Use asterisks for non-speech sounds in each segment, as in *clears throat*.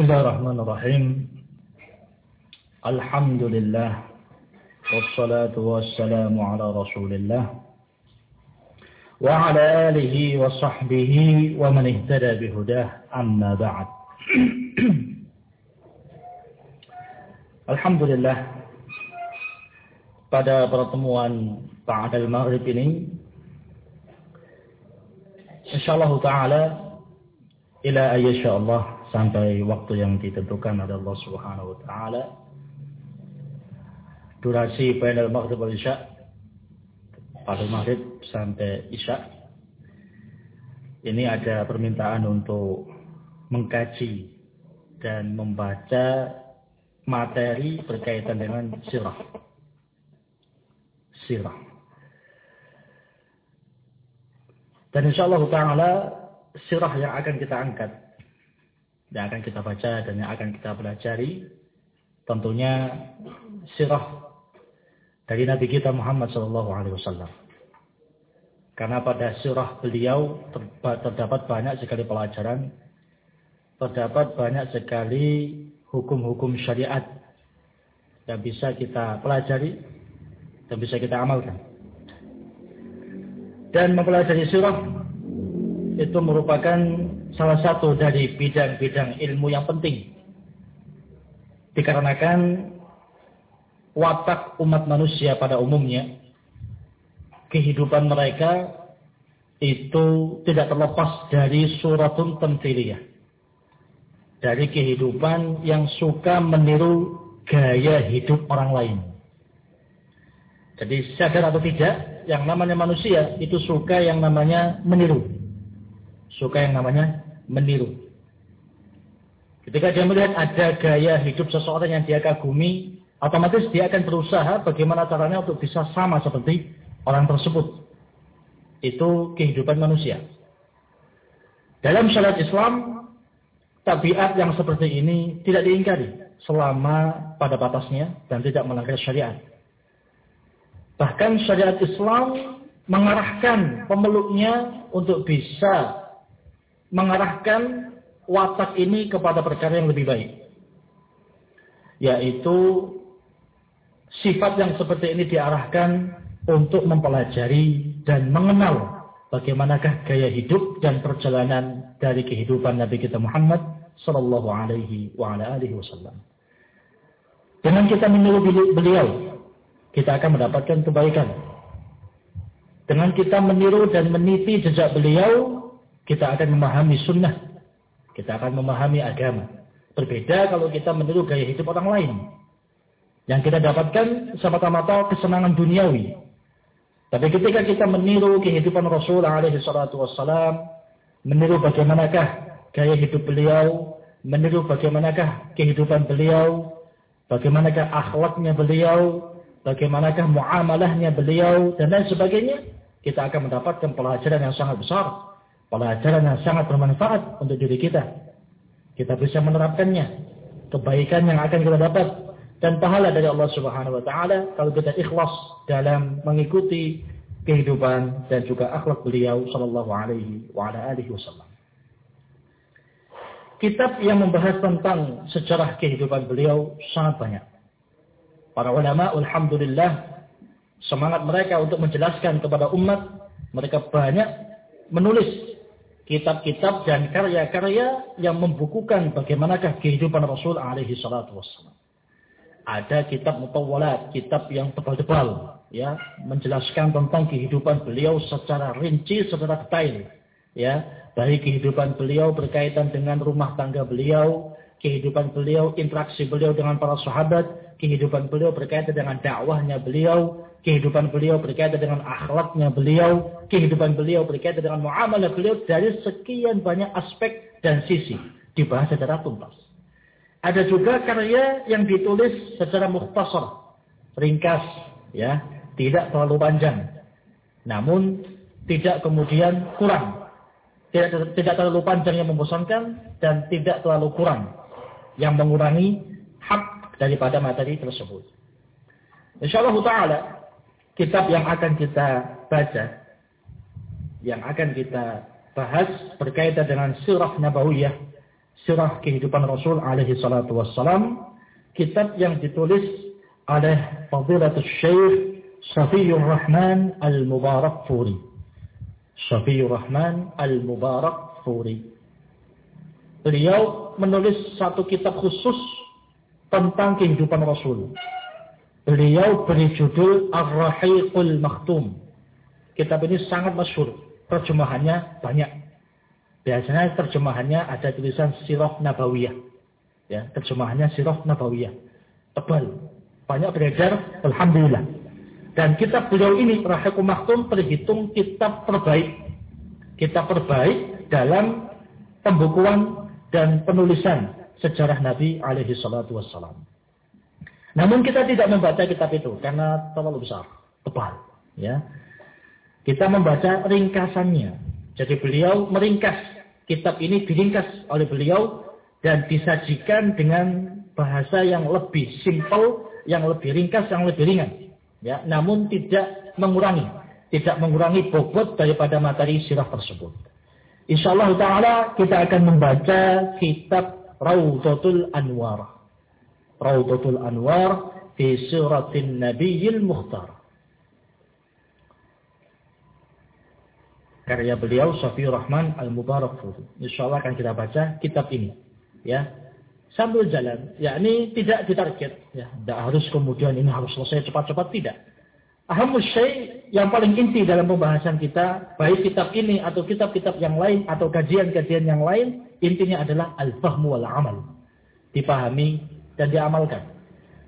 Bismillahirrahmanirrahim. Alhamdulillah. Wassalatu wassalamu ala rasulillah. Wa ala alihi wa sahbihi wa man ihtada bihudah amma ba'd. Alhamdulillah. Pada pertemuan Ba'dal Maghrib ini insyaallah taala ila ayyashallah sampai waktu yang ditentukan oleh Allah Subhanahu wa taala. Durasi bainal maghrib isya pada maghrib sampai isya. Ini ada permintaan untuk mengkaji dan membaca materi berkaitan dengan sirah. Sirah. Dan insyaallah taala sirah yang akan kita angkat yang akan kita baca dan yang akan kita pelajari tentunya sirah dari Nabi kita Muhammad sallallahu alaihi wasallam. Karena pada sirah beliau terdapat banyak sekali pelajaran, terdapat banyak sekali hukum-hukum syariat yang bisa kita pelajari dan bisa kita amalkan. Dan mempelajari sirah itu merupakan salah satu dari bidang-bidang ilmu yang penting. Dikarenakan watak umat manusia pada umumnya, kehidupan mereka itu tidak terlepas dari suratun tamthiliyah. Dari kehidupan yang suka meniru gaya hidup orang lain. Jadi sadar atau tidak, yang namanya manusia itu suka yang namanya meniru. Suka yang namanya meniru. Ketika dia melihat ada gaya hidup seseorang yang dia kagumi, otomatis dia akan berusaha bagaimana caranya untuk bisa sama seperti orang tersebut. Itu kehidupan manusia. Dalam syariat Islam, tabiat yang seperti ini tidak diingkari selama pada batasnya dan tidak melanggar syariat. Bahkan syariat Islam mengarahkan pemeluknya untuk bisa mengarahkan watak ini kepada perkara yang lebih baik. Yaitu sifat yang seperti ini diarahkan untuk mempelajari dan mengenal bagaimanakah gaya hidup dan perjalanan dari kehidupan Nabi kita Muhammad sallallahu alaihi wa ala alihi wasallam. Dengan kita meniru beliau, kita akan mendapatkan kebaikan. Dengan kita meniru dan meniti jejak beliau, kita akan memahami sunnah. Kita akan memahami agama. Berbeda kalau kita meniru gaya hidup orang lain. Yang kita dapatkan semata-mata kesenangan duniawi. Tapi ketika kita meniru kehidupan Rasul alaihi meniru bagaimanakah gaya hidup beliau, meniru bagaimanakah kehidupan beliau, bagaimanakah akhlaknya beliau, bagaimanakah muamalahnya beliau, dan lain sebagainya, kita akan mendapatkan pelajaran yang sangat besar pelajaran yang sangat bermanfaat untuk diri kita. Kita bisa menerapkannya. Kebaikan yang akan kita dapat dan pahala dari Allah Subhanahu wa taala kalau kita ikhlas dalam mengikuti kehidupan dan juga akhlak beliau sallallahu alaihi wa ala alihi wasallam. Kitab yang membahas tentang sejarah kehidupan beliau sangat banyak. Para ulama alhamdulillah semangat mereka untuk menjelaskan kepada umat mereka banyak menulis kitab-kitab dan karya-karya yang membukukan bagaimanakah kehidupan Rasul alaihi salatu wassalam. Ada kitab mutawalat, kitab yang tebal-tebal, ya, menjelaskan tentang kehidupan beliau secara rinci, secara detail, ya, baik kehidupan beliau berkaitan dengan rumah tangga beliau, kehidupan beliau, interaksi beliau dengan para sahabat, kehidupan beliau berkaitan dengan dakwahnya beliau, kehidupan beliau berkaitan dengan akhlaknya beliau, kehidupan beliau berkaitan dengan muamalah beliau dari sekian banyak aspek dan sisi dibahas secara tuntas. Ada juga karya yang ditulis secara mukhtasar, ringkas, ya, tidak terlalu panjang. Namun tidak kemudian kurang. Tidak, tidak terlalu panjang yang membosankan dan tidak terlalu kurang yang mengurangi daripada materi tersebut. Insyaallah taala kitab yang akan kita baca, yang akan kita bahas berkaitan dengan sirah nabawiyah, sirah kehidupan Rasul alaihi salatu wassalam. Kitab yang ditulis oleh Fadilatul Syekh Safiyur Rahman Al-Mubarak Furi. Safiyur Rahman Al-Mubarak Furi. Beliau menulis satu kitab khusus tentang kehidupan Rasul. Beliau beri judul Ar-Rahiqul Maktum. Kitab ini sangat masyhur. Terjemahannya banyak. Biasanya terjemahannya ada tulisan Sirah Nabawiyah. Ya, terjemahannya Sirah Nabawiyah. Tebal. Banyak beredar, Alhamdulillah. Dan kitab beliau ini, Rahiqul Maktum, terhitung kitab terbaik. Kitab terbaik dalam pembukuan dan penulisan sejarah Nabi alaihi salatu wassalam. Namun kita tidak membaca kitab itu karena terlalu besar, tebal, ya. Kita membaca ringkasannya. Jadi beliau meringkas kitab ini diringkas oleh beliau dan disajikan dengan bahasa yang lebih simpel, yang lebih ringkas, yang lebih ringan. Ya, namun tidak mengurangi, tidak mengurangi bobot daripada materi sirah tersebut. Insyaallah taala kita akan membaca kitab Raudhatul Anwar. Raudhatul Anwar fi Siratin Nabiyil Mukhtar. Karya beliau Safi Rahman Al-Mubarak Insyaallah akan kita baca kitab ini. Ya. Sambil jalan, yakni tidak ditarget, ya. Tidak harus kemudian ini harus selesai cepat-cepat tidak Ahamus syai yang paling inti dalam pembahasan kita, baik kitab ini atau kitab-kitab yang lain atau kajian-kajian yang lain, intinya adalah al-fahmu wal amal. Dipahami dan diamalkan.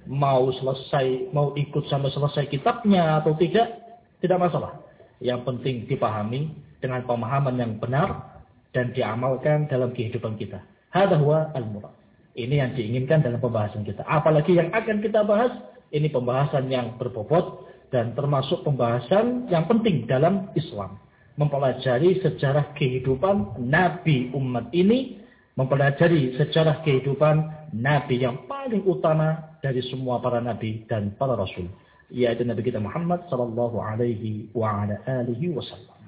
Mau selesai, mau ikut sampai selesai kitabnya atau tidak, tidak masalah. Yang penting dipahami dengan pemahaman yang benar dan diamalkan dalam kehidupan kita. Huwa al-murad. Ini yang diinginkan dalam pembahasan kita. Apalagi yang akan kita bahas, ini pembahasan yang berbobot dan termasuk pembahasan yang penting dalam Islam. Mempelajari sejarah kehidupan Nabi umat ini, mempelajari sejarah kehidupan Nabi yang paling utama dari semua para Nabi dan para Rasul. Yaitu Nabi kita Muhammad Sallallahu Alaihi Wasallam.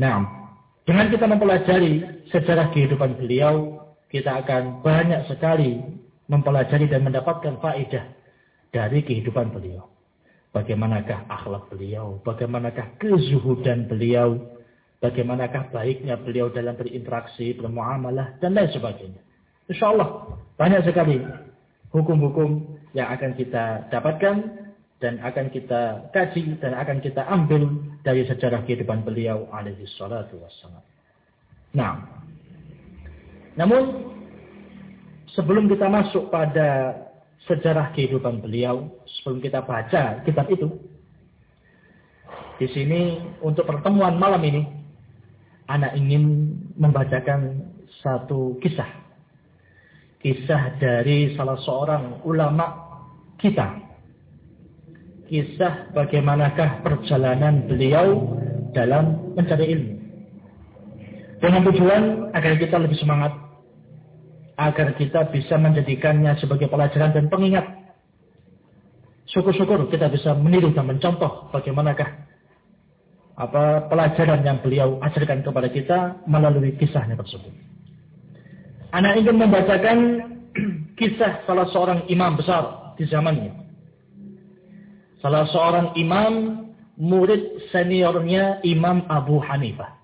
Nah, dengan kita mempelajari sejarah kehidupan beliau, kita akan banyak sekali mempelajari dan mendapatkan faedah dari kehidupan beliau bagaimanakah akhlak beliau, bagaimanakah kezuhudan beliau, bagaimanakah baiknya beliau dalam berinteraksi, bermuamalah, dan lain sebagainya. Insya Allah banyak sekali hukum-hukum yang akan kita dapatkan dan akan kita kaji dan akan kita ambil dari sejarah kehidupan beliau alaihi salatu wassalam. Nah, namun sebelum kita masuk pada sejarah kehidupan beliau sebelum kita baca kitab itu. Di sini untuk pertemuan malam ini, anak ingin membacakan satu kisah. Kisah dari salah seorang ulama kita. Kisah bagaimanakah perjalanan beliau dalam mencari ilmu. Dengan tujuan agar kita lebih semangat agar kita bisa menjadikannya sebagai pelajaran dan pengingat. Syukur-syukur kita bisa meniru dan mencontoh bagaimanakah apa pelajaran yang beliau ajarkan kepada kita melalui kisahnya tersebut. Anak ingin membacakan *clears throat* kisah salah seorang imam besar di zamannya. Salah seorang imam murid seniornya Imam Abu Hanifah.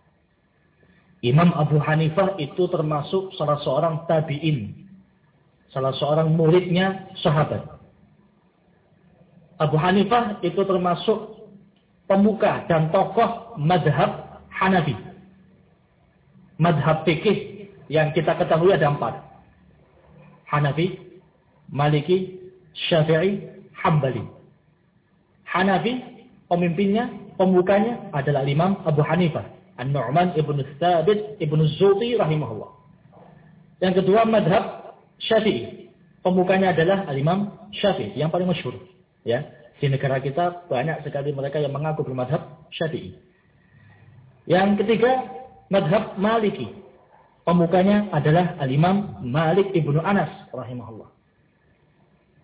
Imam Abu Hanifah itu termasuk salah seorang tabi'in. Salah seorang muridnya sahabat. Abu Hanifah itu termasuk pemuka dan tokoh madhab Hanafi. Madhab fikih yang kita ketahui ada empat. Hanafi, Maliki, Syafi'i, Hambali. Hanafi, pemimpinnya, pemukanya adalah Imam Abu Hanifah. An-Nu'man ibn Thabit ibn Zuti rahimahullah. Yang kedua madhab Syafi'i. Pembukanya adalah Al-Imam Syafi'i yang paling masyhur. Ya, di negara kita banyak sekali mereka yang mengaku bermadhab Syafi'i. Yang ketiga madhab Maliki. Pembukanya adalah Al-Imam Malik ibnu Anas rahimahullah.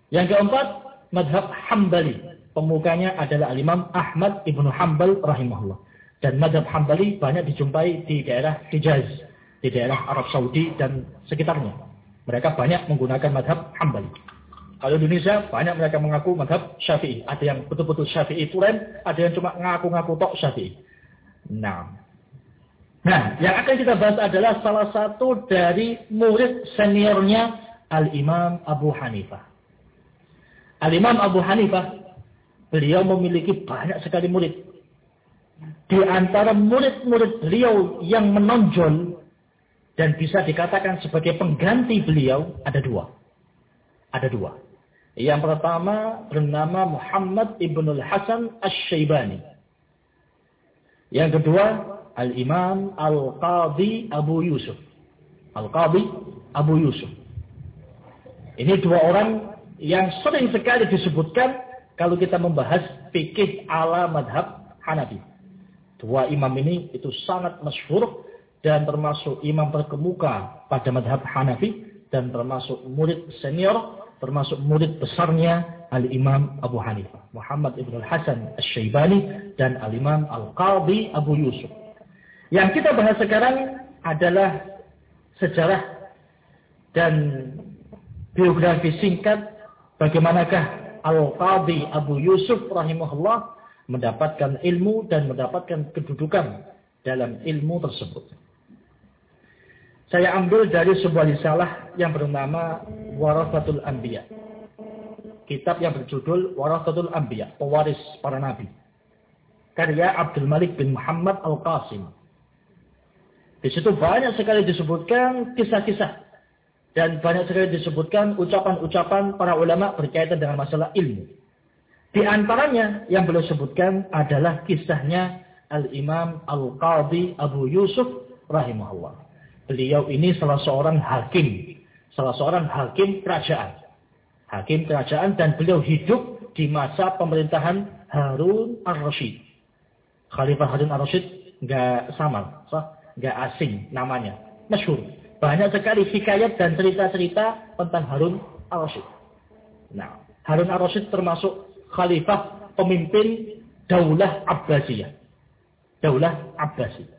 Yang keempat madhab Hambali. Pembukanya adalah Al-Imam Ahmad ibnu Hambal rahimahullah. Dan madhab Hambali banyak dijumpai di daerah Hijaz. Di daerah Arab Saudi dan sekitarnya. Mereka banyak menggunakan madhab Hambali. Kalau Indonesia banyak mereka mengaku madhab Syafi'i. Ada yang betul-betul Syafi'i tulen, ada yang cuma ngaku-ngaku tok Syafi'i. Nah, Nah, yang akan kita bahas adalah salah satu dari murid seniornya Al-Imam Abu Hanifah. Al-Imam Abu Hanifah, beliau memiliki banyak sekali murid. Di antara murid-murid beliau yang menonjol dan bisa dikatakan sebagai pengganti beliau, ada dua. Ada dua. Yang pertama bernama Muhammad Ibnul Hasan Ash-Shaybani. Yang kedua Al-Imam Al-Qadhi Abu Yusuf. Al-Qadhi Abu Yusuf. Ini dua orang yang sering sekali disebutkan kalau kita membahas fikih ala madhab Hanafi. Dua imam ini itu sangat masyhur dan termasuk imam terkemuka pada madhab Hanafi dan termasuk murid senior, termasuk murid besarnya Al-Imam Abu Hanifah. Muhammad Ibn Al-Hasan Al-Syaibani dan Al-Imam Al-Qadhi Abu Yusuf. Yang kita bahas sekarang adalah sejarah dan biografi singkat bagaimanakah Al-Qadhi Abu Yusuf rahimahullah mendapatkan ilmu dan mendapatkan kedudukan dalam ilmu tersebut. Saya ambil dari sebuah risalah yang bernama Warathatul Anbiya. Kitab yang berjudul Warathatul Anbiya, pewaris para nabi. Karya Abdul Malik bin Muhammad Al-Qasim. Di situ banyak sekali disebutkan kisah-kisah. Dan banyak sekali disebutkan ucapan-ucapan para ulama berkaitan dengan masalah ilmu. Di antaranya yang beliau sebutkan adalah kisahnya Al-Imam Al-Qadhi Abu Yusuf rahimahullah. Beliau ini salah seorang hakim. Salah seorang hakim kerajaan. Hakim kerajaan dan beliau hidup di masa pemerintahan Harun Ar-Rasyid. Khalifah Harun Ar-Rasyid nggak sama. Nggak asing namanya, masyhur. Banyak sekali hikayat dan cerita-cerita tentang Harun al-Rasyid. Nah, Harun al-Rasyid termasuk khalifah pemimpin Daulah Abbasiyah. Daulah Abbasi.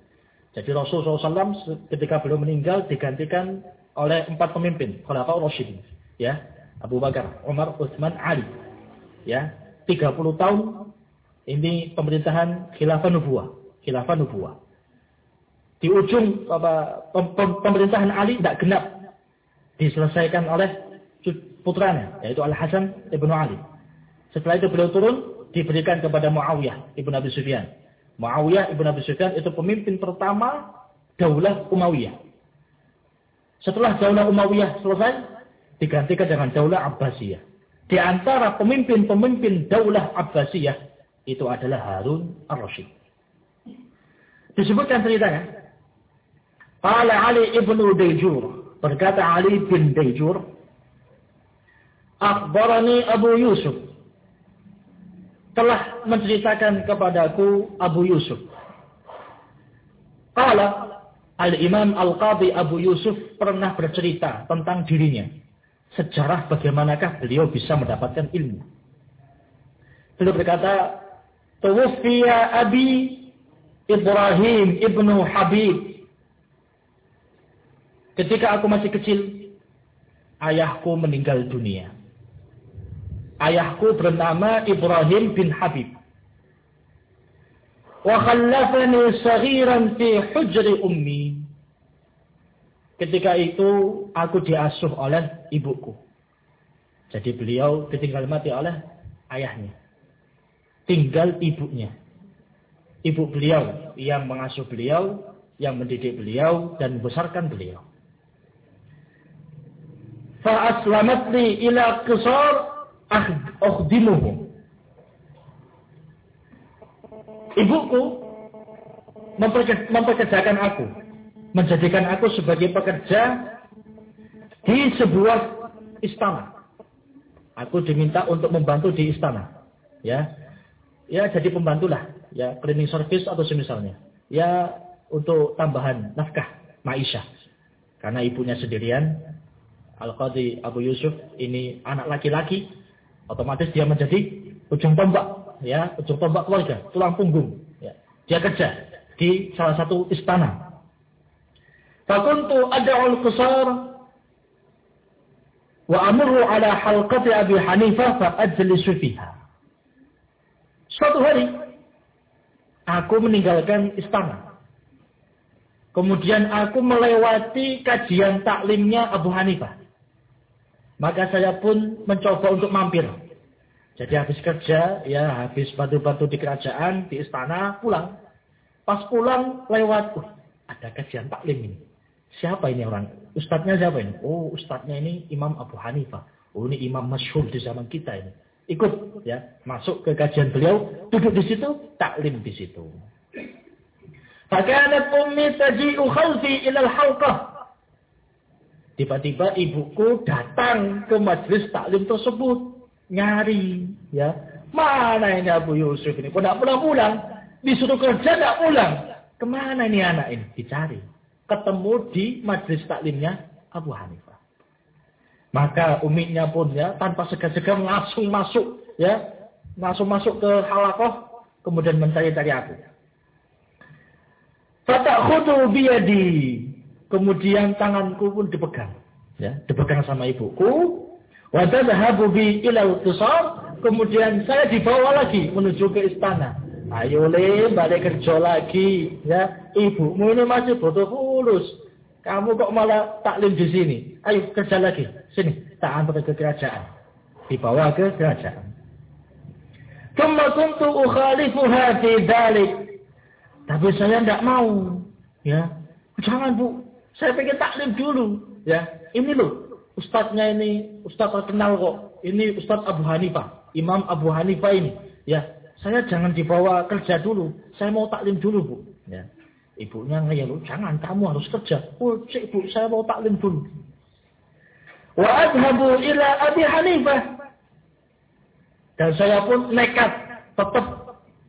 Jadi Rasulullah SAW ketika beliau meninggal digantikan oleh empat pemimpin. Khalifah Rasyid. Ya, Abu Bakar, Umar, Utsman, Ali. Ya, 30 tahun ini pemerintahan khilafah nubuah. Khilafah nubuah di ujung apa, pemerintahan Ali tidak genap diselesaikan oleh putranya yaitu Al Hasan ibnu Ali. Setelah itu beliau turun diberikan kepada Muawiyah ibnu Abi Sufyan. Muawiyah ibnu Abi Sufyan itu pemimpin pertama Daulah Umayyah. Setelah Daulah Umayyah selesai digantikan dengan Daulah Abbasiyah. Di antara pemimpin-pemimpin Daulah Abbasiyah itu adalah Harun Ar-Rasyid. Disebutkan ceritanya Qala Ali ibnu Dayjur. Berkata Ali bin Dayjur. Akhbarani Abu Yusuf. Telah menceritakan kepadaku Abu Yusuf. Qala Al-Imam Al-Qadhi Abu Yusuf pernah bercerita tentang dirinya. Sejarah bagaimanakah beliau bisa mendapatkan ilmu. Beliau berkata, Tuwfiya Abi Ibrahim ibnu Habib Ketika aku masih kecil, ayahku meninggal dunia. Ayahku bernama Ibrahim bin Habib. Wa khallafani saghiran fi hujri. Ketika itu aku diasuh oleh ibuku. Jadi beliau ditinggal mati oleh ayahnya. Tinggal ibunya. Ibu beliau yang mengasuh beliau, yang mendidik beliau dan membesarkan beliau fa'aslamatni ila qisar akhdimuhu. Ibuku mempekerjakan aku, menjadikan aku sebagai pekerja di sebuah istana. Aku diminta untuk membantu di istana. Ya. Ya jadi pembantulah, ya cleaning service atau semisalnya. Ya untuk tambahan nafkah maisha. Karena ibunya sendirian, Al-Qadhi Abu Yusuf ini anak laki-laki, otomatis dia menjadi ujung tombak, ya, ujung tombak keluarga, tulang punggung. Ya. Dia kerja di salah satu istana. Fakuntu ad'ul qisar wa amurru ala halqati Abi Hanifah fa ajlisu fiha. Suatu hari aku meninggalkan istana. Kemudian aku melewati kajian taklimnya Abu Hanifah. Maka saya pun mencoba untuk mampir. Jadi habis kerja, ya habis bantu-bantu di kerajaan, di istana, pulang. Pas pulang lewat, uh, ada kajian taklim ini. Siapa ini orang? Ustadznya siapa ini? Oh, ustadznya ini Imam Abu Hanifah. Oh, ini imam masyhur di zaman kita ini. Ikut ya, masuk ke kajian beliau, duduk di situ, taklim di situ. Fakanat ummi taji'u khalfi ilal. Tiba-tiba ibuku datang ke majelis taklim tersebut. Nyari. ya Mana ini Abu Yusuf ini? Kok tidak pulang-pulang? Disuruh kerja tidak pulang. Ke mana ini anak ini? Dicari ketemu di majlis taklimnya Abu Hanifah. Maka umiknya pun ya tanpa segan-segan langsung masuk ya, langsung masuk ke halakoh kemudian mencari-cari aku. Fatakhudu biyadi. Kemudian tanganku pun dipegang. Ya, dipegang sama ibuku. Wa tadhhabu bi ila Kemudian saya dibawa lagi menuju ke istana. Ayo le balik kerja lagi ya. Ibumu ini masih butuh fulus. Kamu kok malah taklim di sini? Ayo kerja lagi. Sini, tak antar ke kerajaan. Dibawa ke kerajaan. Thumma kuntu ukhalifuha fi dalik. Tapi saya tidak mau. Ya. Jangan bu. Saya pengen taklim dulu. Ya. Ini loh. Ustadznya ini. Ustadz terkenal kok. Ini Ustadz Abu Hanifah. Imam Abu Hanifah ini. Ya saya jangan dibawa kerja dulu. Saya mau taklim dulu, Bu. Ya. Ibunya ngeyel, jangan kamu harus kerja. Oh, cik, Bu, saya mau taklim dulu. Wa adhabu ila Abi Hanifah. Dan saya pun nekat tetap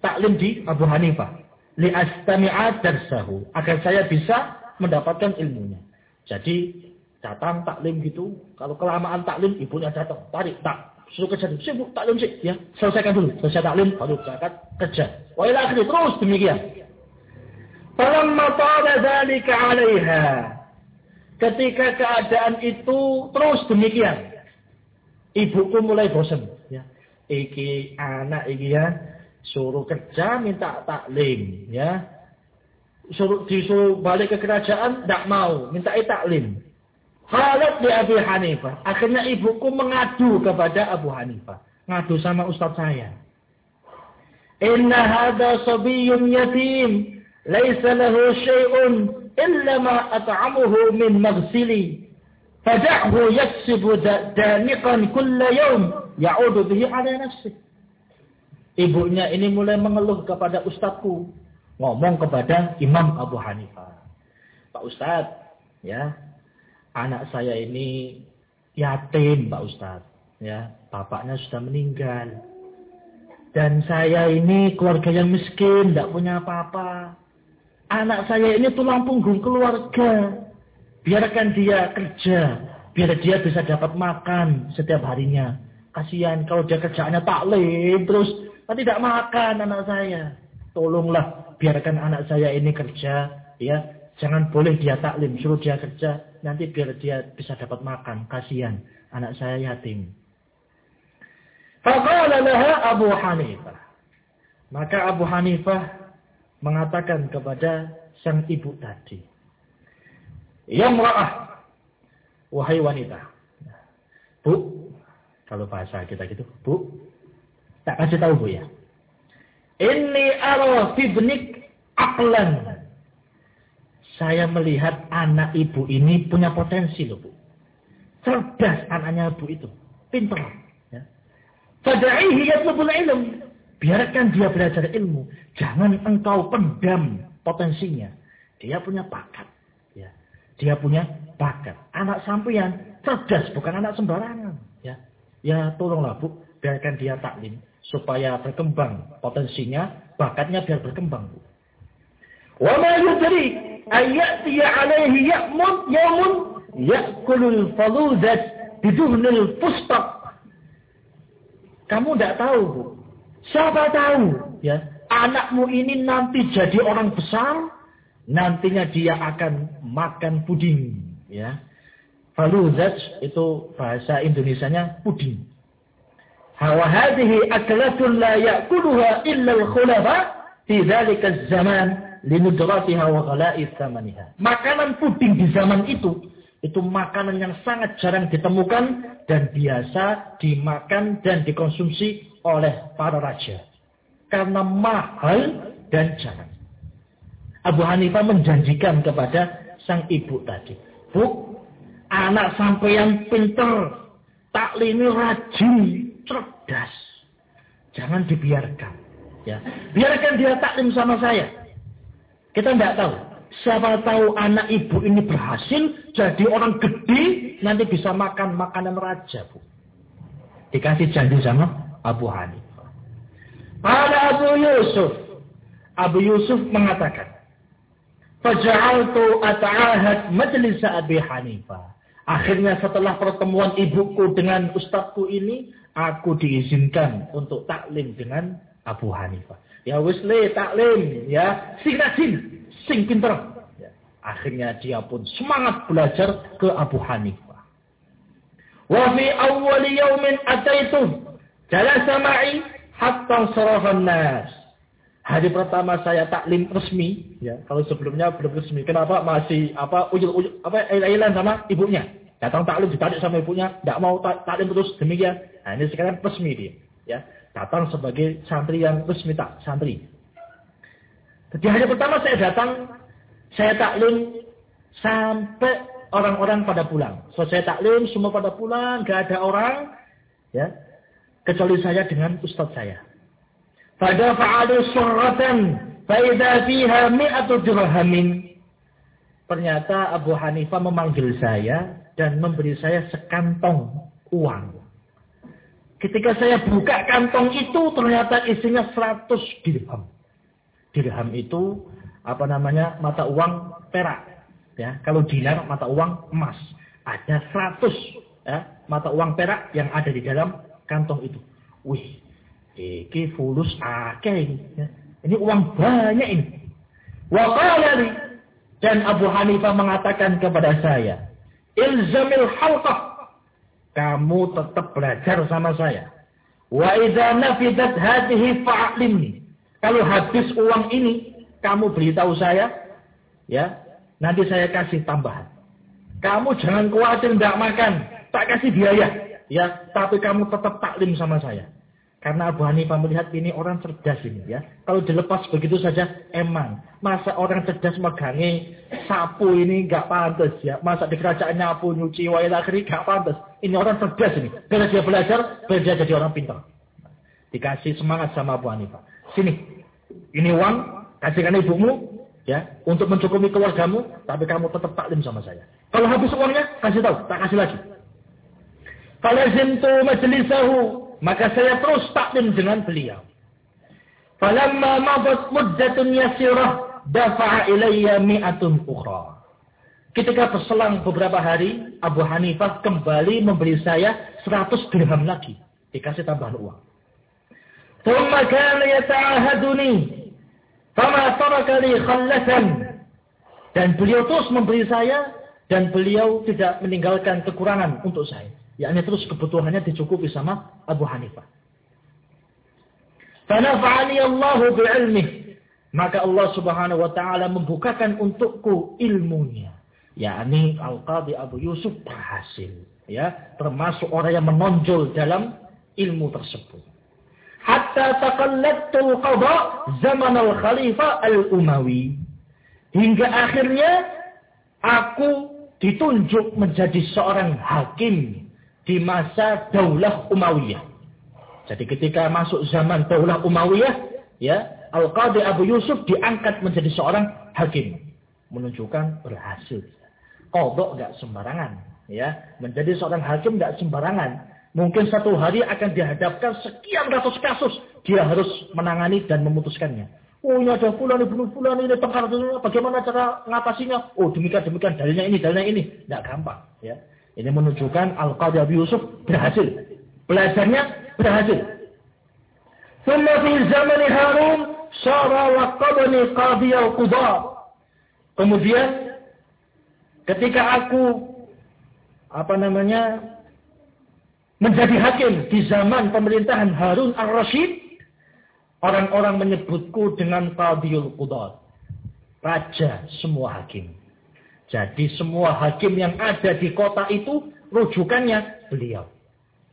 taklim di Abu Hanifah. Li astami'at darsahu. Agar saya bisa mendapatkan ilmunya. Jadi datang taklim gitu. Kalau kelamaan taklim, ibunya datang. Tarik, tak suruh kerja dulu. Sibuk taklim sih, ya. Selesaikan dulu. Selesai taklim, baru berangkat kerja. Wa ila akhirnya terus demikian. Falamma ta'ala dzalika 'alaiha. Ketika keadaan itu terus demikian. Ibuku mulai bosan, ya. Iki anak iki ya suruh kerja minta taklim, ya. Suruh disuruh balik ke kerajaan tidak mau, minta taklim. Halat di Abu Hanifah. Akhirnya ibuku mengadu kepada Abu Hanifah. Ngadu sama ustaz saya. Inna hada sabiyun yatim. Laisa lahu syai'un illa ma at'amuhu min maghsili. Fada'hu yaksibu daniqan kulla yawm. Ya'udu bihi ala nafsih. Ibunya ini mulai mengeluh kepada ustazku. Ngomong kepada Imam Abu Hanifah. Pak Ustadz, ya, anak saya ini yatim Pak Ustadz. Ya, bapaknya sudah meninggal. Dan saya ini keluarga yang miskin, tidak punya apa-apa. Anak saya ini tulang punggung keluarga. Biarkan dia kerja, biar dia bisa dapat makan setiap harinya. Kasihan kalau dia kerjaannya taklim terus tidak makan anak saya. Tolonglah biarkan anak saya ini kerja, ya. Jangan boleh dia taklim, suruh dia kerja nanti biar dia bisa dapat makan. Kasihan anak saya yatim. Faqala Abu Hanifah. Maka Abu Hanifah mengatakan kepada sang ibu tadi. Ya mra'ah. Wahai wanita. Bu, kalau bahasa kita gitu, Bu, tak kasih tahu Bu ya. Ini ara fibnik aklan saya melihat anak ibu ini punya potensi loh bu. Cerdas anaknya ibu itu. Pintar. Ya. Fada'ihi yatlubul ilm. Biarkan dia belajar ilmu. Jangan engkau pendam potensinya. Dia punya bakat. Ya. Dia punya bakat. Anak sampeyan cerdas, bukan anak sembarangan. Ya, ya tolonglah bu, biarkan dia taklim supaya berkembang potensinya, bakatnya biar berkembang bu. Wa ma yudrik ayati alaihi ya'mun yawmun ya'kulul faludat biduhnil fustaq. Kamu tidak tahu, Bu. Siapa tahu, ya, anakmu ini nanti jadi orang besar, nantinya dia akan makan puding ya. Faluzaj itu bahasa Indonesianya puding. Wa hadhihi aklatun la ya'kuluha illa al-khulafa fi dzalika az-zaman linudratiha wa ghala'i thamaniha makanan puding di zaman itu itu makanan yang sangat jarang ditemukan dan biasa dimakan dan dikonsumsi oleh para raja karena mahal dan jarang Abu Hanifah menjanjikan kepada sang ibu tadi. Bu, anak sampeyan pinter, taklimi rajin, cerdas. Jangan dibiarkan. Ya, biarkan dia taklim sama saya. Kita tidak tahu. Siapa tahu anak ibu ini berhasil jadi orang gede nanti bisa makan makanan raja, Bu. Dikasih janji sama Abu Hanifah. Pada Abu Yusuf, Abu Yusuf mengatakan, Faja'altu ata'ahad majlis Abi Hanifah. Akhirnya setelah pertemuan ibuku dengan ustadku ini, aku diizinkan untuk taklim dengan Abu Hanifah. Ya wis le taklim ya, sing rajin, sing pinter. Ya. Akhirnya dia pun semangat belajar ke Abu Hanifah. Wa fi awwal yawmin ataitu jalasa ma'i hatta sarafan nas. Hari pertama saya taklim resmi, ya. Kalau sebelumnya belum resmi, kenapa masih apa ujul ujul apa ilan sama ibunya? Datang taklim ditarik sama ibunya, tidak mau taklim terus demikian. Nah, ini sekarang resmi dia, ya. Datang sebagai santri yang resmi tak santri. Jadi hari pertama saya datang, saya taklim sampai orang-orang pada pulang. So saya taklim semua pada pulang, gak ada orang, ya. Kecuali saya dengan ustadz saya. Fadafa'alu surratan faidha fiha mi'atu dirhamin. Ternyata Abu Hanifah memanggil saya dan memberi saya sekantong uang. Ketika saya buka kantong itu ternyata isinya 100 dirham. Dirham itu apa namanya mata uang perak. Ya, kalau dinar mata uang emas. Ada 100 ya, mata uang perak yang ada di dalam kantong itu. Wih, Iki fulus akeh ini. Ya. Ini uang banyak ini. Wa dan Abu Hanifah mengatakan kepada saya, "Ilzamil halqah." Kamu tetap belajar sama saya. Wa idza nafidat hadhihi fa'limni. Kalau habis uang ini, kamu beritahu saya, ya, nanti saya kasih tambahan. Kamu jangan khawatir tidak makan, tak kasih biaya, ya, tapi kamu tetap taklim sama saya. Karena Abu Hanifah melihat ini orang cerdas ini ya. Kalau dilepas begitu saja, emang. Masa orang cerdas megangi sapu ini nggak pantas ya. Masa di kerajaan nyapu, nyuci, wayang akhirnya nggak pantas. Ini orang cerdas ini. Bila dia belajar, dia jadi orang pintar. Dikasih semangat sama Abu Hanifah. Sini, ini uang, kasihkan ibumu, ya, untuk mencukupi keluargamu, tapi kamu tetap taklim sama saya. Kalau habis uangnya, kasih tahu, tak kasih lagi. Falazimtu majlisahu maka saya terus taklim dengan beliau. Falamma madat muddatun yasirah dafa'a ilayya mi'atun ukhra. Ketika berselang beberapa hari, Abu Hanifah kembali memberi saya 100 dirham lagi. Dikasih tambahan uang. Thumma kana yata'ahaduni. Fama taraka li khallatan. Dan beliau terus memberi saya dan beliau tidak meninggalkan kekurangan untuk saya yakni terus kebutuhannya dicukupi sama Abu Hanifah. Fanafa'ani Allah bi'ilmih. Maka Allah subhanahu wa ta'ala membukakan untukku ilmunya. Yakni Al-Qadhi Abu Yusuf berhasil. Ya, termasuk orang yang menonjol dalam ilmu tersebut. Hatta taqallattul qadha zaman al-khalifah al-umawi. Hingga akhirnya aku ditunjuk menjadi seorang hakim di masa Daulah Umayyah. Jadi ketika masuk zaman Daulah Umayyah, ya, Al-Qadhi Abu Yusuf diangkat menjadi seorang hakim. Menunjukkan berhasil. Kodok nggak sembarangan. ya Menjadi seorang hakim nggak sembarangan. Mungkin satu hari akan dihadapkan sekian ratus kasus. Dia harus menangani dan memutuskannya. Oh ini ada fulan, bunuh fulan, ini tengkar, bagaimana cara ngatasinya? Oh demikian, demikian, dalilnya ini, dalilnya ini. Tidak gampang. ya ini menunjukkan Al-Qadhi Abu Yusuf berhasil. Belajarnya berhasil. Thumma fi zaman Harun syara wa qadani qadhi al-qudha. Kemudian ketika aku apa namanya menjadi hakim di zaman pemerintahan Harun al-Rashid, orang-orang menyebutku dengan Qadiyul Qudat. Raja semua hakim. Jadi semua hakim yang ada di kota itu rujukannya beliau.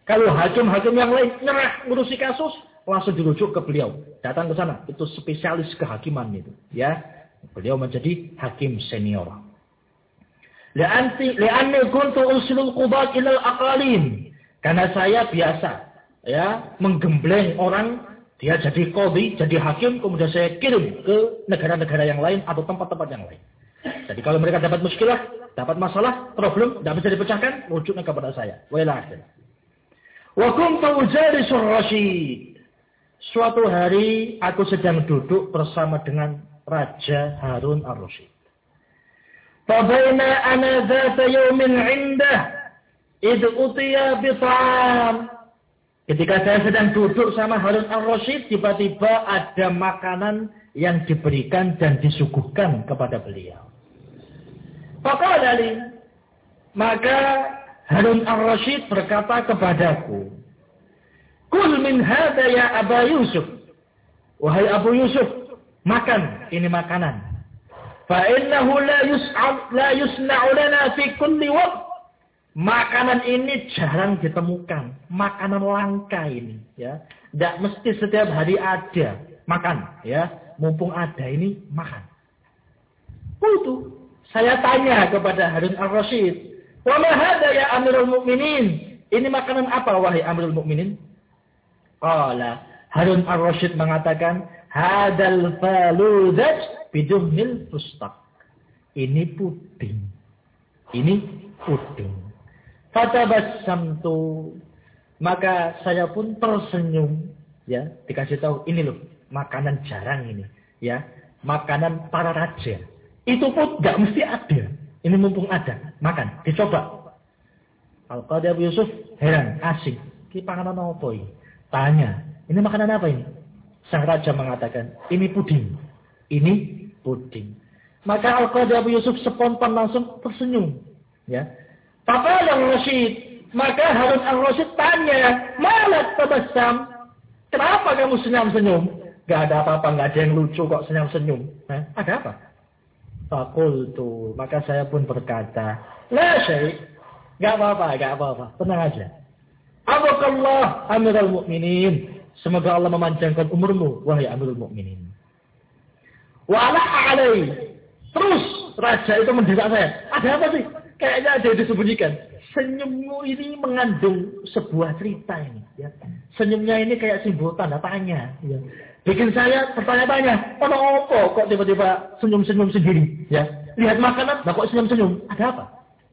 Kalau hakim-hakim yang lain nyerah ngurusi kasus, langsung dirujuk ke beliau. Datang ke sana. Itu spesialis kehakiman itu. Ya, Beliau menjadi hakim senior. Qubat ilal. Karena saya biasa ya menggembleng orang dia jadi kodi, jadi hakim, kemudian saya kirim ke negara-negara yang lain atau tempat-tempat yang lain. Jadi kalau mereka dapat muskilah, dapat masalah, problem, tidak bisa dipecahkan, rujuknya kepada saya. Wailah. Wa kuntu ujalisul rasyid. Suatu hari aku sedang duduk bersama dengan Raja Harun Ar-Rasyid. Fabaina ana dhata yawmin indah id utiya bit'am. Ketika saya sedang duduk sama Harun Ar-Rasyid, tiba-tiba ada makanan yang diberikan dan disuguhkan kepada beliau. Dari maka Harun Ar-Rasyid berkata kepadaku, Kul min hada ya Aba Yusuf. Wahai Abu Yusuf, Makan, ini makanan. Fa innahu la yus'al la yusna'u lana fi kulli waqt. Makanan ini jarang ditemukan. Makanan langka ini, ya. Tidak mesti setiap hari ada makan, ya. Mumpung ada ini makan. Itu saya tanya kepada Harun Ar-Rasyid, "Wa ma hadha ya Amirul Mukminin?" Ini makanan apa wahai Amirul Mukminin? Qala Harun Ar-Rasyid mengatakan, Hadal faludat biduhil fustak. Ini puding. Ini puding. Fatabasamtu. Maka saya pun tersenyum. Ya, dikasih tahu ini loh, makanan jarang ini. Ya, makanan para raja. Itu pun gak mesti ada. Ini mumpung ada, makan, dicoba. Al-Qadi Abu Yusuf heran, asing. Ini panganan apa ini? Tanya, ini makanan apa ini? Sang raja mengatakan, ini puding. Ini puding. Maka Al-Qadhi Abu Yusuf spontan langsung tersenyum. Ya. Papa yang Rasid. Maka Harun al-Rasid tanya, Malat tabasam. Kenapa kamu senyum-senyum? Gak ada apa-apa, gak ada yang lucu kok senyum-senyum. Ada apa? Fakultu. Maka saya pun berkata, La syait. Gak apa-apa, gak apa-apa. Tenang aja. Abakallah amiral mu'minin. Semoga Allah memanjangkan umurmu, wahai Amirul Mukminin. Wala alai. Terus raja itu mendesak saya. Ada apa sih? Kayaknya ada yang disembunyikan. Senyummu ini mengandung sebuah cerita ini. Ya. Senyumnya ini kayak simbol tanda tanya. Ya. Bikin saya bertanya-tanya. Oh, apa kok tiba-tiba senyum-senyum sendiri? Ya. Lihat makanan, nah kok senyum-senyum? Ada apa?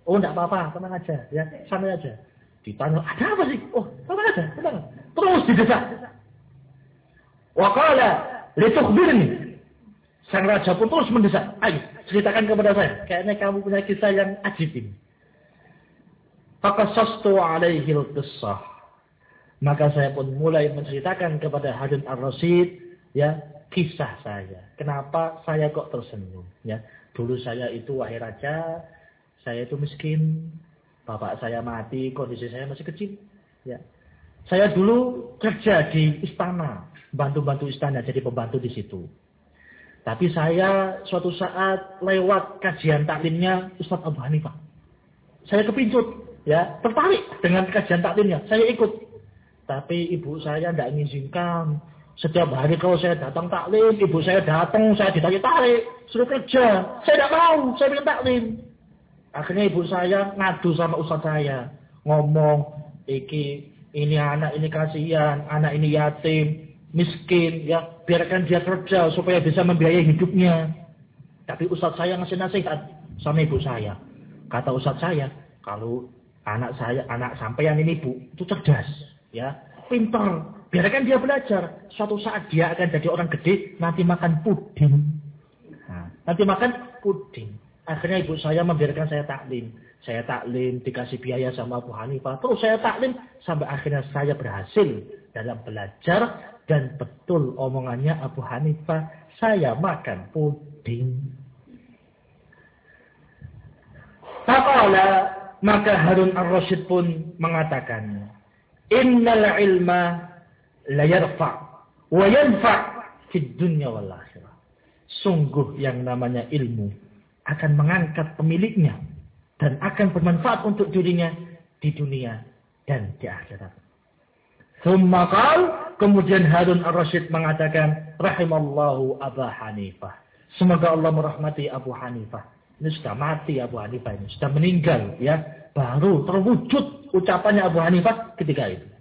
Oh, enggak apa-apa, tenang aja. Ya, santai aja. Ditanya, ada apa sih? Oh, tenang aja, tenang. Terus didesak. Wakala, litukhbirni. Sang raja pun terus mendesak. Ayo, ceritakan kepada saya. Kayaknya kamu punya kisah yang ajib ini. Fakasastu alaihil kisah. Maka saya pun mulai menceritakan kepada Harun Ar-Rasyid ya kisah saya. Kenapa saya kok tersenyum? Ya, dulu saya itu wahai raja, saya itu miskin, bapak saya mati, kondisi saya masih kecil. Ya, saya dulu kerja di istana, bantu-bantu istana, jadi pembantu di situ. Tapi saya suatu saat lewat kajian taklimnya Ustadz Abu Hanifah. Saya kepincut, ya, tertarik dengan kajian taklimnya. Saya ikut. Tapi ibu saya tidak mengizinkan. Setiap hari kalau saya datang taklim, ibu saya datang, saya ditarik-tarik, suruh kerja. Saya tidak mau, saya ingin taklim. Akhirnya ibu saya ngadu sama ustadz saya. Ngomong, iki ini anak ini kasihan, anak ini yatim, miskin, ya biarkan dia kerja supaya bisa membiayai hidupnya. Tapi ustadz saya ngasih nasihat sama ibu saya. Kata ustadz saya, kalau anak saya, anak sampean ini bu, itu cerdas, ya, pintar. Biarkan dia belajar. Suatu saat dia akan jadi orang gede, nanti makan puding. Nah, nanti makan puding. Akhirnya ibu saya membiarkan saya taklim. Saya taklim, dikasih biaya sama Abu Hanifah. Terus saya taklim, sampai akhirnya saya berhasil dalam belajar. Dan betul omongannya Abu Hanifah, saya makan puding. Faqala maka Harun ar-Rasyid pun mengatakan, "Innal ilma la yarfa wa yanfa fid dunya wal akhirah." Sungguh yang namanya ilmu akan mengangkat pemiliknya dan akan bermanfaat untuk dirinya di dunia dan di akhirat. Summa kemudian Harun ar-Rasyid mengatakan, rahimallahu Abu Hanifah. Semoga Allah merahmati Abu Hanifah. Ini sudah mati Abu Hanifah ini. Sudah meninggal ya. Baru terwujud ucapannya Abu Hanifah ketika itu.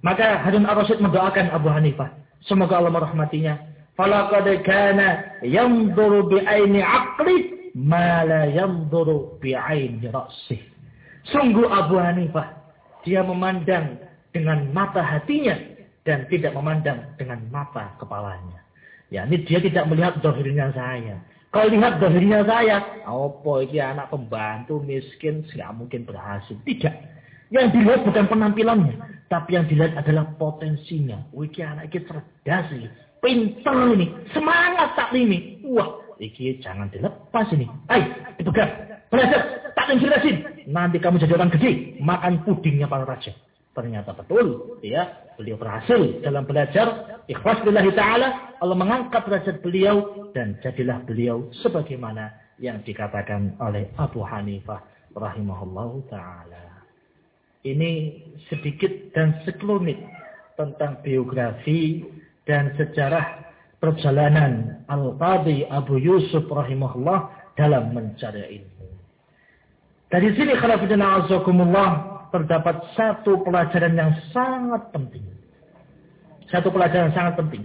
Maka Harun ar-Rasyid mendoakan Abu Hanifah. Semoga Allah merahmatinya. Falaqad kana yanzuru bi'aini aqli ma la yanzuru bi'aini ra'sih. Sungguh Abu Hanifah. Dia memandang dengan mata hatinya. Dan tidak memandang dengan mata kepalanya. Ya, ini dia tidak melihat dohirnya saya. Kalau lihat dohirnya saya, apa ini anak pembantu miskin, nggak mungkin berhasil. Tidak. Yang dilihat bukan penampilannya, tapi yang dilihat adalah potensinya. Wih, anak ini cerdas ini, pintar ini, semangat tak ini. Wah, ini jangan dilepas ini. Ayo, dipegang, belajar, tak jelasin. Nanti kamu jadi orang gede, makan pudingnya para raja. Ternyata betul, ya beliau berhasil dalam belajar ikhlas lillahi ta'ala. Allah mengangkat derajat beliau dan jadilah beliau sebagaimana yang dikatakan oleh Abu Hanifah rahimahullahu ta'ala. Ini sedikit dan sekelumit tentang biografi dan sejarah perjalanan Al-Qadhi Abu Yusuf rahimahullah dalam mencari ilmu. Dari sini khilafidina azakumullah terdapat satu pelajaran yang sangat penting. Satu pelajaran yang sangat penting.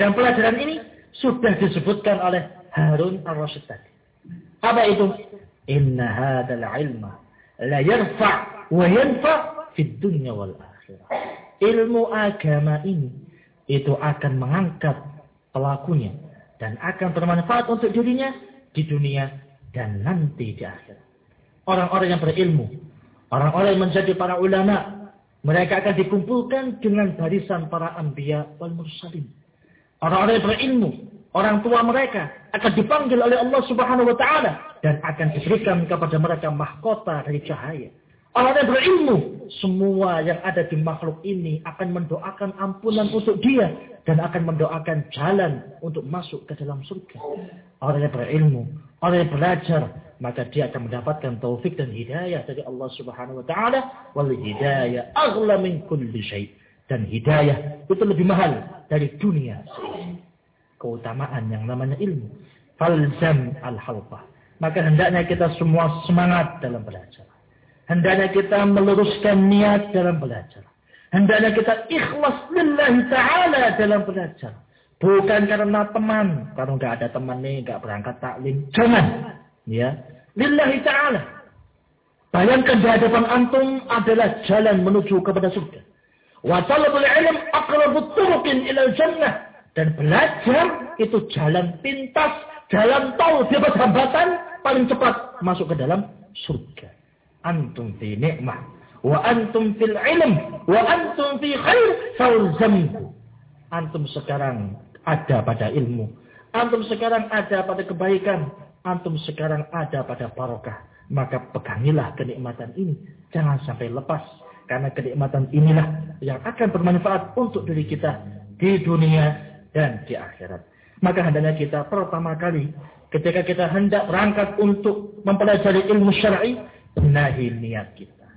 Dan pelajaran ini sudah disebutkan oleh Harun al-Rasyid tadi. Apa itu? Inna hadal ilma la yarfa' wa yanfa' fid dunya wal akhirah. Ilmu agama ini itu akan mengangkat pelakunya dan akan bermanfaat untuk dirinya di dunia dan nanti di akhirat. Orang-orang yang berilmu Orang-orang yang menjadi para ulama, mereka akan dikumpulkan dengan barisan para anbiya wal mursalin. Orang-orang yang berilmu, orang tua mereka akan dipanggil oleh Allah Subhanahu wa taala dan akan diberikan kepada mereka mahkota dari cahaya. Orang yang berilmu, semua yang ada di makhluk ini akan mendoakan ampunan untuk dia dan akan mendoakan jalan untuk masuk ke dalam surga. Orang yang berilmu, orang yang belajar, maka dia akan mendapatkan taufik dan hidayah dari Allah Subhanahu wa taala. Wal hidayah aghla min kulli syai. Dan hidayah itu lebih mahal dari dunia. Keutamaan yang namanya ilmu. Falzam al halqah maka hendaknya kita semua semangat dalam belajar hendaknya kita meluruskan niat dalam belajar hendaknya kita ikhlas lillahi taala dalam belajar bukan karena teman kalau nggak ada teman nih nggak berangkat taklim jangan Ya, lillahi ta'ala. Bayangkan di hadapan antum adalah jalan menuju kepada surga. Wa talabul ilm aqrabut turuqin ilal jannah. Dan belajar itu jalan pintas, jalan tol bebas hambatan paling cepat masuk ke dalam surga. Antum fi ni'mah wa antum fil ilm wa antum fi khair falzamhu. Antum sekarang ada pada ilmu. Antum sekarang ada pada kebaikan antum sekarang ada pada barokah. Maka pegangilah kenikmatan ini. Jangan sampai lepas. Karena kenikmatan inilah yang akan bermanfaat untuk diri kita di dunia dan di akhirat. Maka hendaknya kita pertama kali ketika kita hendak berangkat untuk mempelajari ilmu syar'i, benahi niat kita.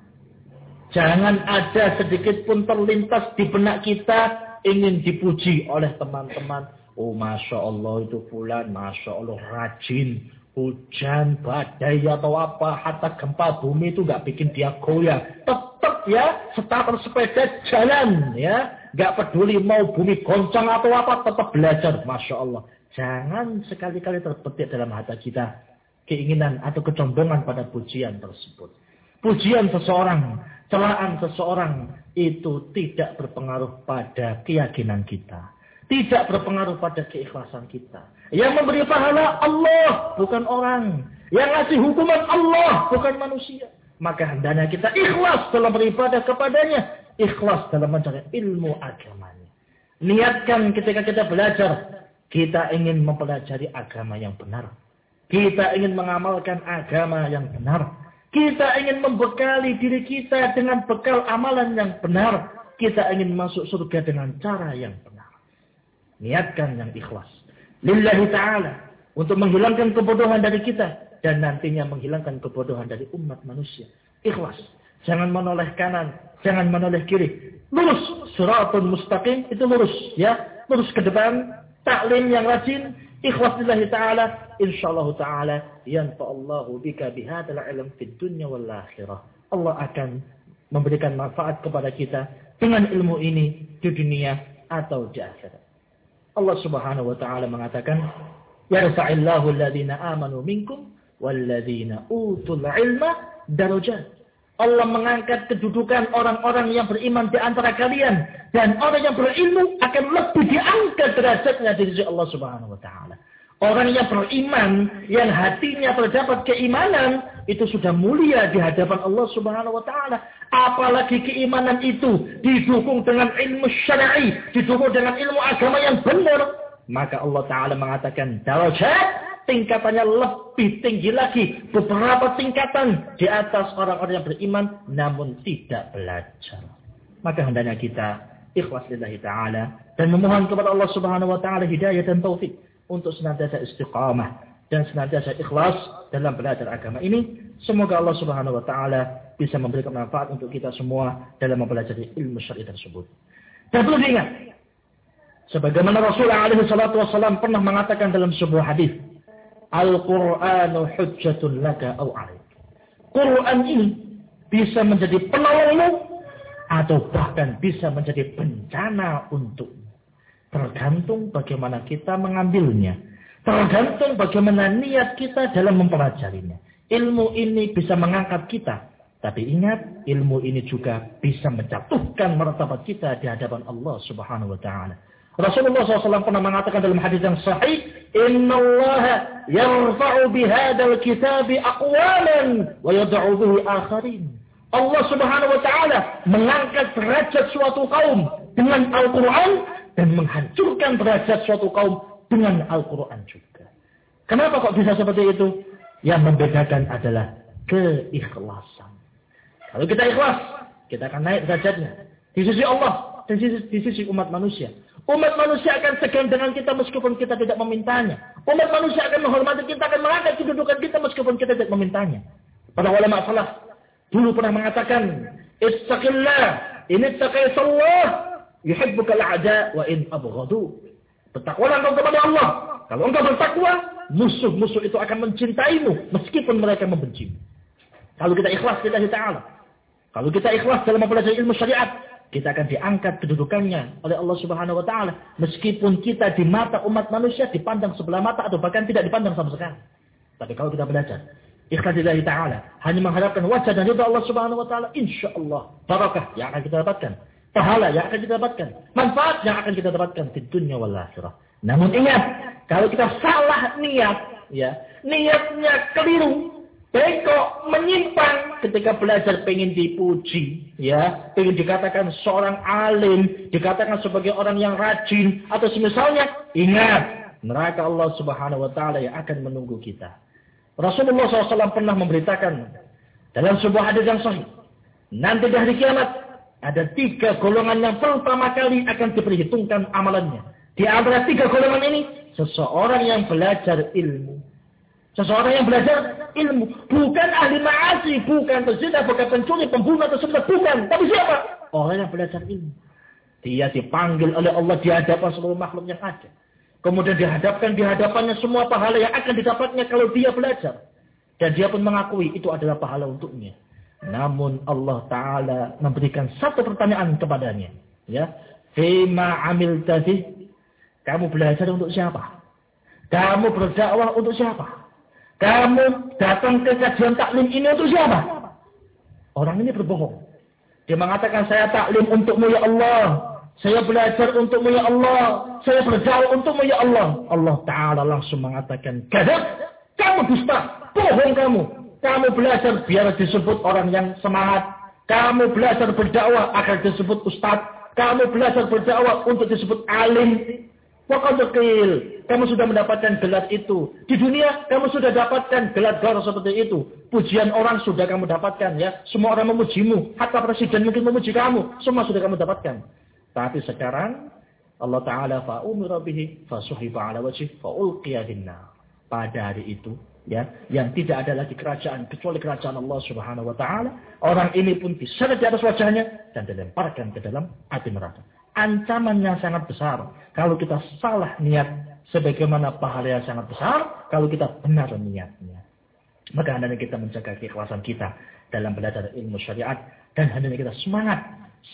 Jangan ada sedikit pun terlintas di benak kita ingin dipuji oleh teman-teman. Oh Masya Allah itu bulan, Masya Allah rajin, hujan, badai atau apa, hatta gempa bumi itu nggak bikin dia goyah. Tetap ya, starter sepeda jalan ya. Nggak peduli mau bumi goncang atau apa, tetap belajar. Masya Allah. Jangan sekali-kali terbetik dalam hati kita keinginan atau kecombongan pada pujian tersebut. Pujian seseorang, celaan seseorang itu tidak berpengaruh pada keyakinan kita. Tidak berpengaruh pada keikhlasan kita. Yang memberi pahala Allah, bukan orang. Yang ngasih hukuman Allah, bukan manusia. Maka hendaknya kita ikhlas dalam beribadah kepadanya. Ikhlas dalam mencari ilmu agamanya. Niatkan ketika kita belajar. Kita ingin mempelajari agama yang benar. Kita ingin mengamalkan agama yang benar. Kita ingin membekali diri kita dengan bekal amalan yang benar. Kita ingin masuk surga dengan cara yang benar. Niatkan yang ikhlas. Lillahi ta'ala. Untuk menghilangkan kebodohan dari kita. Dan nantinya menghilangkan kebodohan dari umat manusia. Ikhlas. Jangan menoleh kanan. Jangan menoleh kiri. Lurus. Suratun mustaqim. Itu lurus. ya Lurus ke depan. Taklim yang rajin Ikhlas lillahi ta'ala. InsyaAllah ta'ala. Yanfa'allahu bika bihadal ilm fid dunya wal akhirah. Allah akan memberikan manfaat kepada kita dengan ilmu ini di dunia atau di akhirat. Allah subhanahu wa ta'ala mengatakan. Yarfa'illahu alladhina amanu minkum. Walladhina utul ilma darajat. Allah mengangkat kedudukan orang-orang yang beriman di antara kalian. Dan orang yang berilmu akan lebih diangkat derajatnya di sisi Allah subhanahu wa ta'ala. Orang yang beriman, yang hatinya terdapat keimanan, itu sudah mulia di hadapan Allah subhanahu wa ta'ala. Apalagi keimanan itu didukung dengan ilmu syar'i, didukung dengan ilmu agama yang benar. Maka Allah ta'ala mengatakan, darajat tingkatannya lebih tinggi lagi. Beberapa tingkatan di atas orang-orang yang beriman, namun tidak belajar. Maka hendaknya kita ikhlas lillahi ta'ala dan memohon kepada Allah subhanahu wa ta'ala hidayah dan taufik untuk senantiasa istiqamah dan senantiasa ikhlas dalam belajar agama ini. Semoga Allah Subhanahu wa taala bisa memberikan manfaat untuk kita semua dalam mempelajari ilmu syar'i tersebut. Dan perlu diingat, sebagaimana Rasulullah alaihi salatu wasallam pernah mengatakan dalam sebuah hadis, Al-Qur'anu hujjatun laka au 'alaik. Quran ini bisa menjadi penolongmu atau bahkan bisa menjadi bencana untukmu. Tergantung bagaimana kita mengambilnya. Tergantung bagaimana niat kita dalam mempelajarinya. Ilmu ini bisa mengangkat kita. Tapi ingat, ilmu ini juga bisa menjatuhkan martabat kita di hadapan Allah subhanahu wa ta'ala. Rasulullah SAW pernah mengatakan dalam hadis yang sahih, Inna Allah yarfa'u bihadal kitabi aqwaman wa yad'u bihi akharin. Allah subhanahu wa ta'ala mengangkat derajat suatu kaum dengan Al-Quran dan menghancurkan derajat suatu kaum dengan Al-Quran juga. Kenapa kok bisa seperti itu? Yang membedakan adalah keikhlasan. Kalau kita ikhlas, kita akan naik derajatnya. Di sisi Allah dan di sisi umat manusia. Umat manusia akan segan dengan kita meskipun kita tidak memintanya. Umat manusia akan menghormati kita, akan mengangkat kedudukan kita meskipun kita tidak memintanya. Para ulama salaf dulu pernah mengatakan, Istaqillah, ini taqaisallah, yuhibbuka al-a'da wa in abghadu. Bertakwalah engkau kepada Allah. Kalau engkau bertakwa, musuh-musuh itu akan mencintaimu meskipun mereka membencimu. Kalau kita ikhlas lillahi ta'ala. Kalau kita ikhlas dalam mempelajari ilmu syariat, kita akan diangkat kedudukannya oleh Allah Subhanahu wa taala meskipun kita di mata umat manusia dipandang sebelah mata atau bahkan tidak dipandang sama sekali. Tapi kalau kita belajar ikhlas lillahi taala, hanya mengharapkan wajah dan ridha Allah Subhanahu wa taala, insyaallah barakah yang akan kita dapatkan pahala yang akan kita dapatkan, manfaat yang akan kita dapatkan di dunia wal akhirah. Namun ingat, kalau kita salah niat, ya, niatnya keliru, bengkok, menyimpang ketika belajar pengen dipuji, ya, pengen dikatakan seorang alim, dikatakan sebagai orang yang rajin atau semisalnya, ingat, neraka Allah Subhanahu wa taala yang akan menunggu kita. Rasulullah SAW pernah memberitakan dalam sebuah hadis yang sahih, nanti di hari kiamat ada tiga golongan yang pertama kali akan diperhitungkan amalannya. Di antara tiga golongan ini, seseorang yang belajar ilmu. Seseorang yang belajar ilmu. Bukan ahli ma'asi, bukan terzina, bukan pencuri, pembunuh atau. Bukan. Tapi siapa? Orang yang belajar ilmu. Dia dipanggil oleh Allah di hadapan seluruh makhluk yang ada. Kemudian dihadapkan di hadapannya semua pahala yang akan didapatnya kalau dia belajar. Dan dia pun mengakui itu adalah pahala untuknya. Namun Allah Ta'ala memberikan satu pertanyaan kepadanya. Ya. Fima amil tadi. Kamu belajar untuk siapa? Kamu berdakwah untuk siapa? Kamu datang ke kajian taklim ini untuk siapa? Orang ini berbohong. Dia mengatakan saya taklim untukmu ya Allah. Saya belajar untukmu ya Allah. Saya berdakwah untukmu ya Allah. Allah Ta'ala langsung mengatakan, Kadang kamu dusta, bohong kamu. Kamu belajar biar disebut orang yang semangat. Kamu belajar berdakwah agar disebut ustaz. Kamu belajar berdakwah untuk disebut alim. Wakadukil. Kamu sudah mendapatkan gelar itu. Di dunia, kamu sudah dapatkan gelar-gelar seperti itu. Pujian orang sudah kamu dapatkan ya. Semua orang memujimu. Hatta presiden mungkin memuji kamu. Semua sudah kamu dapatkan. Tapi sekarang, Allah Ta'ala fa'umira bihi fasuhiba ala wajih fa'ulqiya Pada hari itu, ya yang tidak ada lagi kerajaan kecuali kerajaan Allah Subhanahu wa taala orang ini pun diseret di atas wajahnya dan dilemparkan ke dalam api neraka ancamannya sangat besar kalau kita salah niat sebagaimana pahala yang sangat besar kalau kita benar niatnya maka hendaknya kita menjaga keikhlasan kita dalam belajar ilmu syariat dan hendaknya kita semangat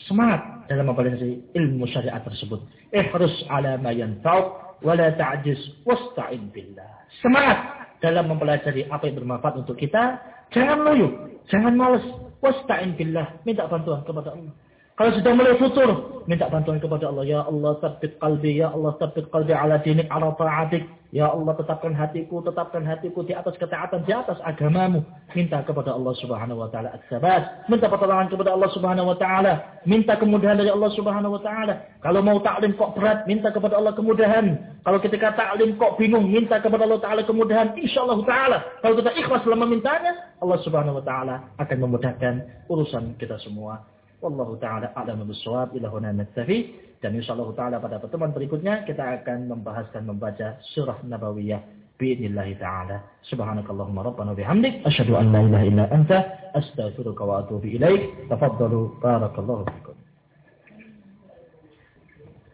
semangat dalam mempelajari ilmu syariat tersebut ihris ala ma yanfa'uk wa la ta'jiz wasta'in billah semangat dalam mempelajari apa yang bermanfaat untuk kita, jangan loyo, jangan males. Wasta'in billah, minta bantuan kepada Allah. Kalau sudah mulai futur, minta bantuan kepada Allah. Ya Allah, tabbit qalbi. Ya Allah, tabbit qalbi ala dinik, ala ta'adik. Ya Allah, tetapkan hatiku, tetapkan hatiku di atas ketaatan, di atas agamamu. Minta kepada Allah subhanahu wa ta'ala as-sabat. Minta pertolongan kepada Allah subhanahu wa ta'ala. Minta kemudahan dari Allah subhanahu wa ta'ala. Kalau mau taklim kok berat, minta kepada Allah kemudahan. Kalau ketika taklim kok bingung, minta kepada Allah ta'ala kemudahan. InsyaAllah ta'ala. Kalau kita ikhlas dalam memintanya, Allah subhanahu wa ta'ala akan memudahkan urusan kita semua. Wallahu taala a'lam bissawab. Ila huna naktafi. Dan insyaallah taala pada pertemuan berikutnya kita akan membahas dan membaca surah Nabawiyah biidznillah taala. Subhanakallahumma rabbana bihamdik asyhadu an la ilaha illa anta astaghfiruka wa atubu ilaik. Tafaddalu barakallahu fikum.